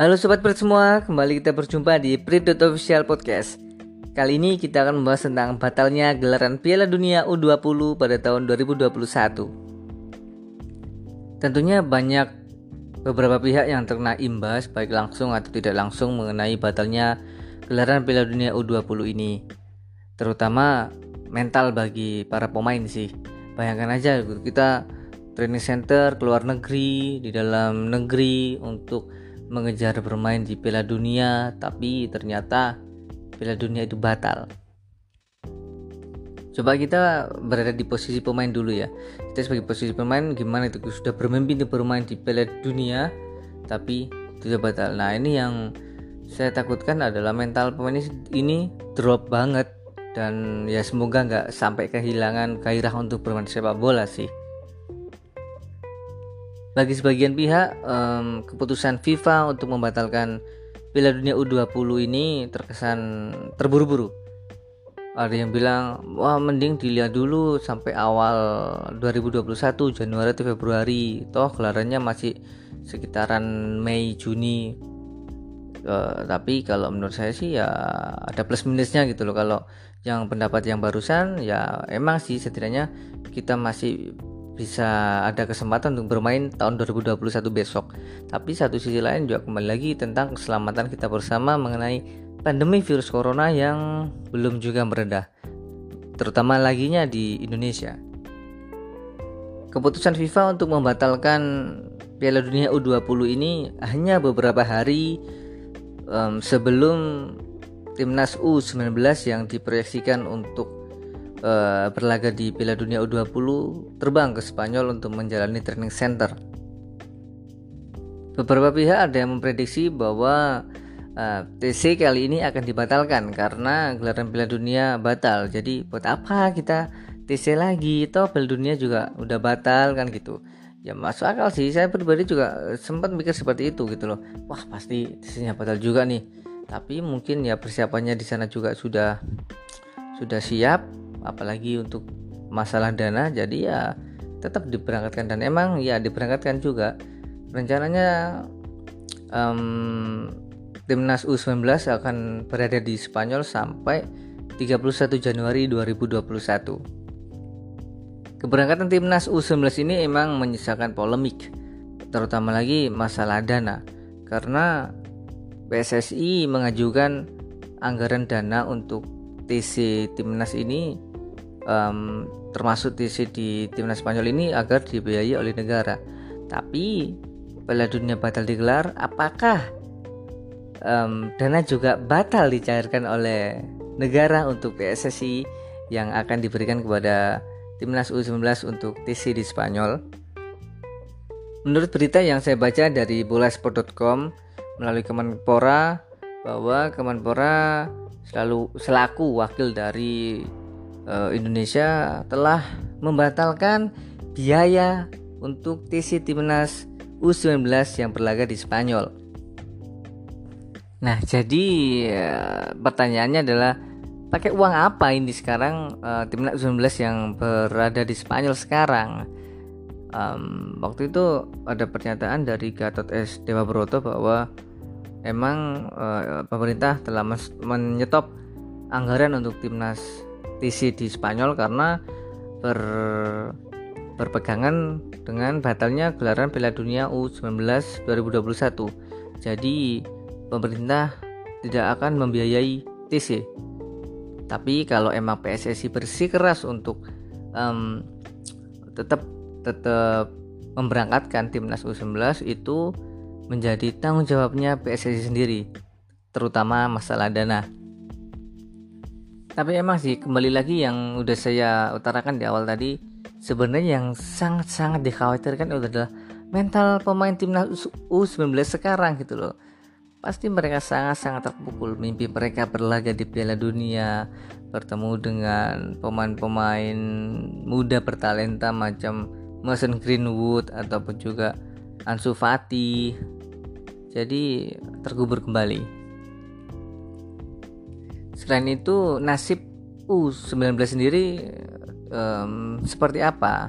Halo sobat Prit semua, kembali kita berjumpa di Prit Official Podcast. Kali ini kita akan membahas tentang batalnya gelaran Piala Dunia U20 pada tahun 2021. Tentunya banyak beberapa pihak yang terkena imbas baik langsung atau tidak langsung mengenai batalnya gelaran Piala Dunia U20 ini. Terutama mental bagi para pemain sih. Bayangkan aja kita training center ke luar negeri, di dalam negeri untuk mengejar bermain di Piala Dunia, tapi ternyata Piala Dunia itu batal. Coba kita berada di posisi pemain dulu ya. Kita sebagai posisi pemain gimana itu sudah bermimpi untuk bermain di Piala Dunia, tapi sudah batal. Nah ini yang saya takutkan adalah mental pemain ini drop banget dan ya semoga nggak sampai kehilangan gairah untuk bermain sepak bola sih. Bagi sebagian pihak, um, keputusan FIFA untuk membatalkan Piala Dunia U20 ini terkesan terburu-buru. Ada yang bilang, wah mending dilihat dulu sampai awal 2021 Januari atau Februari. Toh gelarannya masih sekitaran Mei Juni. Uh, tapi kalau menurut saya sih ya ada plus minusnya gitu loh. Kalau yang pendapat yang barusan ya emang sih setidaknya kita masih bisa ada kesempatan untuk bermain tahun 2021 besok. Tapi satu sisi lain juga kembali lagi tentang keselamatan kita bersama mengenai pandemi virus corona yang belum juga meredah. Terutama laginya di Indonesia. Keputusan FIFA untuk membatalkan Piala Dunia U20 ini hanya beberapa hari um, sebelum timnas U19 yang diproyeksikan untuk uh, berlaga di Piala Dunia U20 terbang ke Spanyol untuk menjalani training center. Beberapa pihak ada yang memprediksi bahwa uh, eh, TC kali ini akan dibatalkan karena gelaran Piala Dunia batal. Jadi buat apa kita TC lagi? Toh Piala Dunia juga udah batal kan gitu. Ya masuk akal sih. Saya pribadi juga sempat mikir seperti itu gitu loh. Wah pasti TC-nya batal juga nih. Tapi mungkin ya persiapannya di sana juga sudah sudah siap apalagi untuk masalah dana jadi ya tetap diberangkatkan. Dan emang ya diberangkatkan juga. Rencananya um, timnas U19 akan berada di Spanyol sampai 31 Januari 2021 keberangkatan timnas U19 ini emang menyisakan polemik terutama lagi masalah dana. Karena PSSI mengajukan anggaran dana untuk TC timnas ini um, termasuk di, di timnas Spanyol ini agar dibiayai oleh negara. Tapi Piala Dunia batal digelar, apakah um, dana juga batal dicairkan oleh negara untuk PSSI yang akan diberikan kepada timnas U19 untuk TC di Spanyol? Menurut berita yang saya baca dari bolasport.com melalui Kemenpora bahwa Kemenpora selalu selaku wakil dari Indonesia telah membatalkan biaya untuk TC Timnas U19 yang berlaga di Spanyol. Nah, jadi uh, pertanyaannya adalah pakai uang apa ini sekarang uh, Timnas U19 yang berada di Spanyol sekarang? Um, waktu itu ada pernyataan dari Gatot S Dewa Broto bahwa emang uh, pemerintah telah menyetop anggaran untuk timnas TC di Spanyol karena ber, berpegangan dengan batalnya gelaran Piala Dunia U19 2021. Jadi pemerintah tidak akan membiayai TC. Tapi kalau emang PSSI bersikeras untuk um, tetap tetap memberangkatkan timnas U19 itu menjadi tanggung jawabnya PSSI sendiri, terutama masalah dana. Tapi emang sih kembali lagi yang udah saya utarakan di awal tadi sebenarnya yang sangat-sangat dikhawatirkan itu adalah mental pemain timnas U19 sekarang gitu loh. Pasti mereka sangat-sangat terpukul mimpi mereka berlaga di Piala Dunia, bertemu dengan pemain-pemain muda bertalenta macam Mason Greenwood ataupun juga Ansu Fati. Jadi terkubur kembali. Selain itu nasib U19 sendiri um, seperti apa?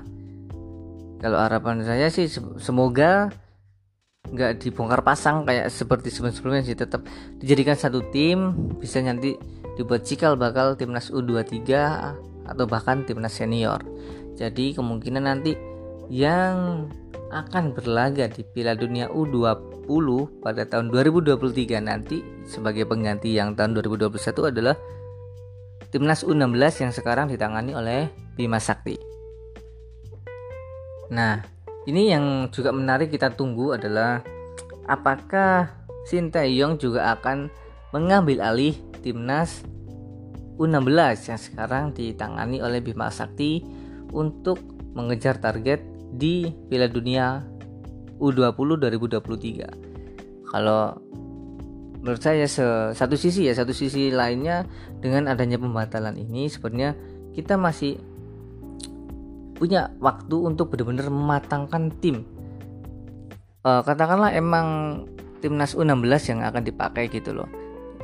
Kalau harapan saya sih semoga nggak dibongkar pasang kayak seperti sebelum-sebelumnya sih tetap dijadikan satu tim bisa nanti dibuat cikal bakal timnas U23 atau bahkan timnas senior jadi kemungkinan nanti yang akan berlaga di Piala Dunia U20 pada tahun 2023 nanti sebagai pengganti yang tahun 2021 adalah timnas U16 yang sekarang ditangani oleh Bima Sakti. Nah, ini yang juga menarik kita tunggu adalah apakah Sinteyong juga akan mengambil alih timnas U16 yang sekarang ditangani oleh Bima Sakti untuk mengejar target di Piala Dunia U20 2023. Kalau menurut saya satu sisi ya satu sisi lainnya dengan adanya pembatalan ini sebenarnya kita masih punya waktu untuk benar-benar mematangkan tim. Uh, katakanlah emang timnas U16 yang akan dipakai gitu loh.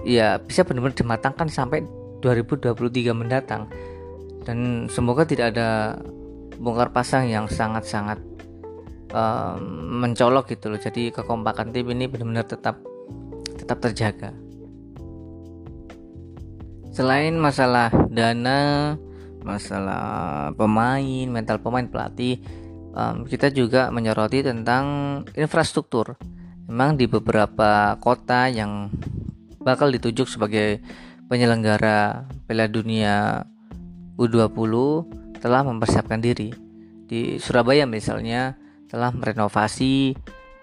Ya bisa benar-benar dimatangkan sampai 2023 mendatang. Dan semoga tidak ada bongkar pasang yang sangat-sangat um, mencolok gitu loh. Jadi kekompakan tim ini benar-benar tetap tetap terjaga. Selain masalah dana masalah pemain mental pemain pelatih um, kita juga menyoroti tentang infrastruktur. Memang di beberapa kota yang bakal ditunjuk sebagai penyelenggara Piala Dunia U20 telah mempersiapkan diri. Di Surabaya misalnya telah merenovasi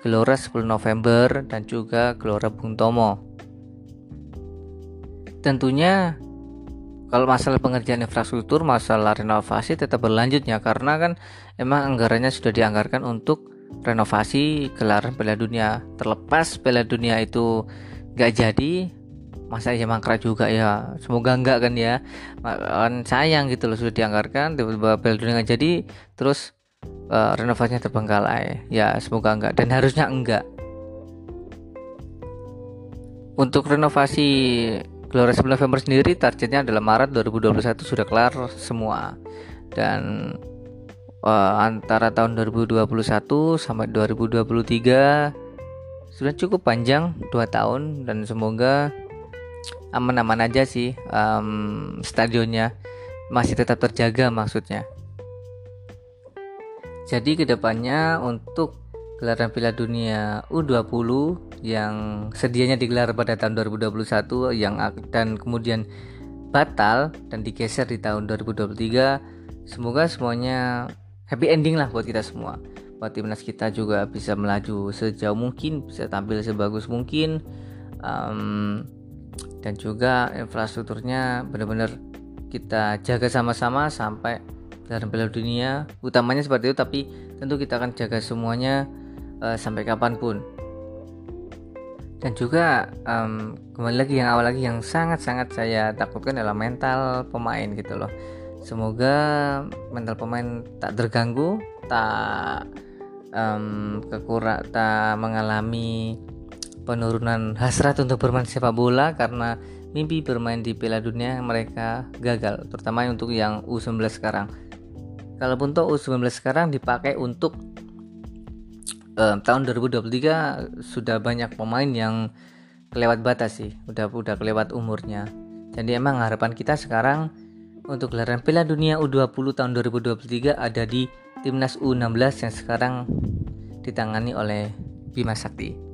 Gelora 10 November dan juga Gelora Bung Tomo. Tentunya kalau masalah pengerjaan infrastruktur, masalah renovasi tetap berlanjutnya karena kan emang anggarannya sudah dianggarkan untuk renovasi gelaran Piala Dunia. Terlepas Piala Dunia itu gak jadi, masa ya mangkrak juga ya. Semoga enggak kan ya. Kan sayang gitu loh sudah dianggarkan tiba-tiba Dunia nggak jadi terus uh, renovasinya terbengkalai. Ya semoga enggak. Dan harusnya enggak. Untuk renovasi Gelora 9 November sendiri targetnya adalah Maret 2021 sudah kelar semua. Dan uh, antara tahun 2021 sampai 2023 sudah cukup panjang 2 tahun. Dan semoga aman-aman aja sih um, stadionnya masih tetap terjaga maksudnya. Jadi ke depannya untuk gelaran Piala Dunia U20 yang sedianya digelar pada tahun 2021 yang dan kemudian batal dan digeser di tahun 2023 semoga semuanya happy ending lah buat kita semua. Buat timnas kita juga bisa melaju sejauh mungkin bisa tampil sebagus mungkin. Um, dan juga infrastrukturnya benar-benar kita jaga sama-sama sampai dalam Piala Dunia. Utamanya seperti itu tapi tentu kita akan jaga semuanya uh, sampai kapan pun. Dan juga um, kembali lagi yang awal lagi yang sangat-sangat saya takutkan adalah mental pemain gitu loh. Semoga mental pemain tak terganggu tak um, kekurang tak mengalami penurunan hasrat untuk bermain sepak bola karena mimpi bermain di Piala Dunia mereka gagal, terutama untuk yang U19 sekarang. Kalaupun toh U19 sekarang dipakai untuk uh, tahun 2023 sudah banyak pemain yang kelewat batas sih, udah udah kelewat umurnya. Jadi emang harapan kita sekarang untuk gelaran Piala Dunia U20 tahun 2023 ada di timnas U16 yang sekarang ditangani oleh Bima Sakti.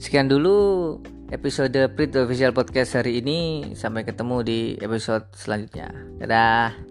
Sekian dulu episode Prit Official Podcast hari ini. Sampai ketemu di episode selanjutnya. Dadah.